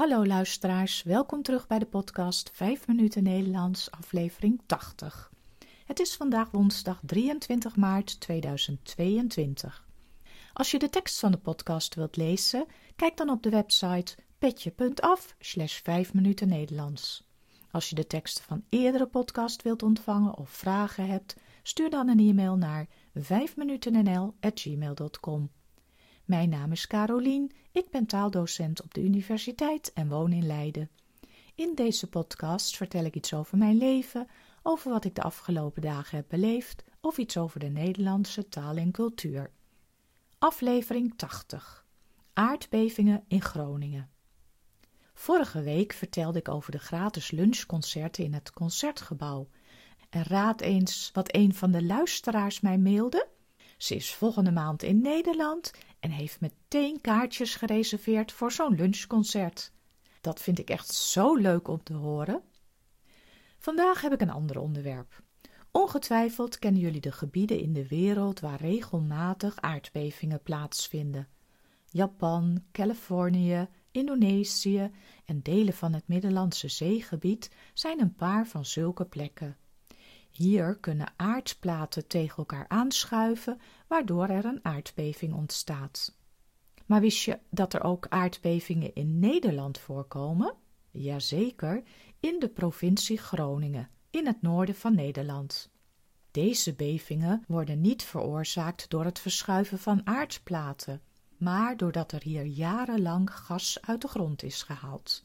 Hallo luisteraars, welkom terug bij de podcast 5 minuten Nederlands, aflevering 80. Het is vandaag woensdag 23 maart 2022. Als je de tekst van de podcast wilt lezen, kijk dan op de website petje.af slash 5 minuten Nederlands. Als je de teksten van eerdere podcast wilt ontvangen of vragen hebt, stuur dan een e-mail naar 5minutennl.gmail.com. Mijn naam is Carolien, ik ben taaldocent op de universiteit en woon in Leiden. In deze podcast vertel ik iets over mijn leven, over wat ik de afgelopen dagen heb beleefd of iets over de Nederlandse taal en cultuur. Aflevering 80 Aardbevingen in Groningen. Vorige week vertelde ik over de gratis lunchconcerten in het concertgebouw. En raad eens wat een van de luisteraars mij mailde. Ze is volgende maand in Nederland en heeft meteen kaartjes gereserveerd voor zo'n lunchconcert. Dat vind ik echt zo leuk om te horen. Vandaag heb ik een ander onderwerp. Ongetwijfeld kennen jullie de gebieden in de wereld waar regelmatig aardbevingen plaatsvinden. Japan, Californië, Indonesië en delen van het Middellandse zeegebied zijn een paar van zulke plekken. Hier kunnen aardplaten tegen elkaar aanschuiven, waardoor er een aardbeving ontstaat. Maar wist je dat er ook aardbevingen in Nederland voorkomen? Jazeker, in de provincie Groningen, in het noorden van Nederland. Deze bevingen worden niet veroorzaakt door het verschuiven van aardplaten, maar doordat er hier jarenlang gas uit de grond is gehaald.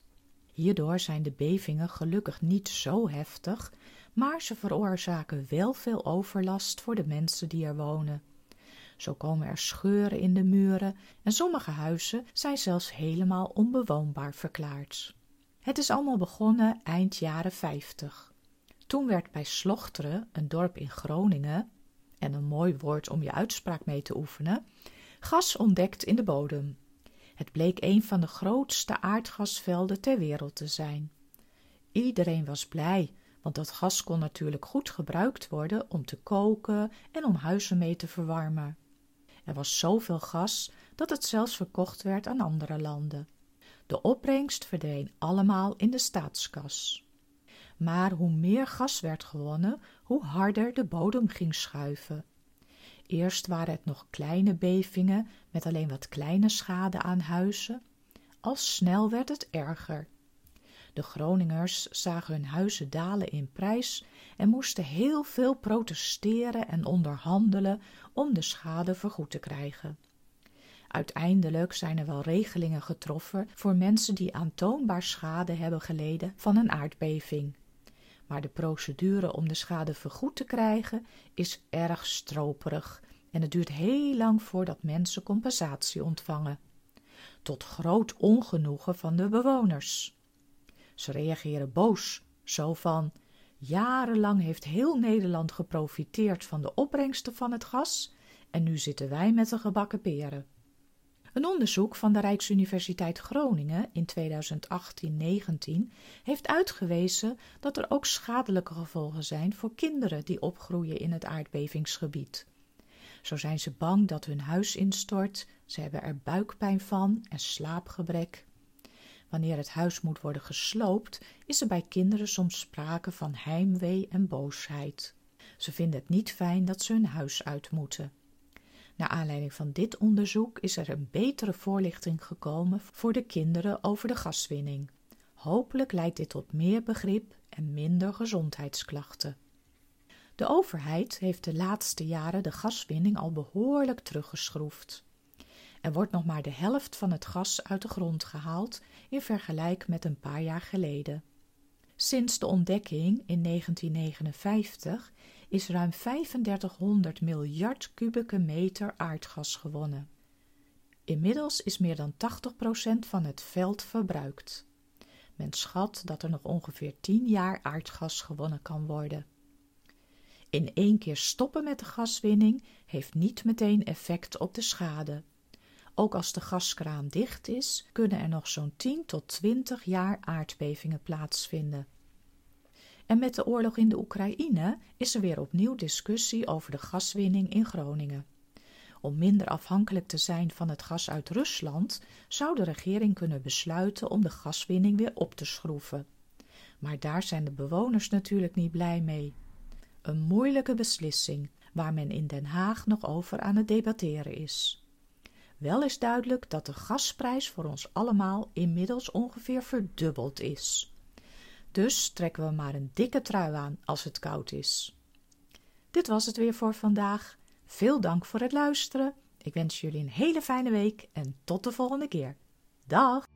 Hierdoor zijn de bevingen gelukkig niet zo heftig, maar ze veroorzaken wel veel overlast voor de mensen die er wonen. Zo komen er scheuren in de muren en sommige huizen zijn zelfs helemaal onbewoonbaar verklaard. Het is allemaal begonnen eind jaren 50. Toen werd bij Slochteren, een dorp in Groningen, en een mooi woord om je uitspraak mee te oefenen, gas ontdekt in de bodem. Het bleek een van de grootste aardgasvelden ter wereld te zijn. Iedereen was blij, want dat gas kon natuurlijk goed gebruikt worden om te koken en om huizen mee te verwarmen. Er was zoveel gas dat het zelfs verkocht werd aan andere landen. De opbrengst verdween allemaal in de staatskas. Maar hoe meer gas werd gewonnen, hoe harder de bodem ging schuiven. Eerst waren het nog kleine bevingen met alleen wat kleine schade aan huizen. Al snel werd het erger. De Groningers zagen hun huizen dalen in prijs en moesten heel veel protesteren en onderhandelen om de schade vergoed te krijgen. Uiteindelijk zijn er wel regelingen getroffen voor mensen die aantoonbaar schade hebben geleden van een aardbeving. Maar de procedure om de schade vergoed te krijgen is erg stroperig en het duurt heel lang voordat mensen compensatie ontvangen. Tot groot ongenoegen van de bewoners. Ze reageren boos, zo van: jarenlang heeft heel Nederland geprofiteerd van de opbrengsten van het gas en nu zitten wij met de gebakken peren. Een onderzoek van de Rijksuniversiteit Groningen in 2018-19 heeft uitgewezen dat er ook schadelijke gevolgen zijn voor kinderen die opgroeien in het aardbevingsgebied. Zo zijn ze bang dat hun huis instort, ze hebben er buikpijn van en slaapgebrek. Wanneer het huis moet worden gesloopt, is er bij kinderen soms sprake van heimwee en boosheid. Ze vinden het niet fijn dat ze hun huis uit moeten. Naar aanleiding van dit onderzoek is er een betere voorlichting gekomen voor de kinderen over de gaswinning. Hopelijk leidt dit tot meer begrip en minder gezondheidsklachten. De overheid heeft de laatste jaren de gaswinning al behoorlijk teruggeschroefd. Er wordt nog maar de helft van het gas uit de grond gehaald in vergelijking met een paar jaar geleden. Sinds de ontdekking in 1959 is ruim 3500 miljard kubieke meter aardgas gewonnen. Inmiddels is meer dan 80% van het veld verbruikt. Men schat dat er nog ongeveer 10 jaar aardgas gewonnen kan worden. In één keer stoppen met de gaswinning heeft niet meteen effect op de schade. Ook als de gaskraan dicht is, kunnen er nog zo'n 10 tot 20 jaar aardbevingen plaatsvinden. En met de oorlog in de Oekraïne is er weer opnieuw discussie over de gaswinning in Groningen. Om minder afhankelijk te zijn van het gas uit Rusland, zou de regering kunnen besluiten om de gaswinning weer op te schroeven. Maar daar zijn de bewoners natuurlijk niet blij mee. Een moeilijke beslissing, waar men in Den Haag nog over aan het debatteren is. Wel is duidelijk dat de gasprijs voor ons allemaal inmiddels ongeveer verdubbeld is. Dus trekken we maar een dikke trui aan als het koud is. Dit was het weer voor vandaag. Veel dank voor het luisteren. Ik wens jullie een hele fijne week en tot de volgende keer. Dag!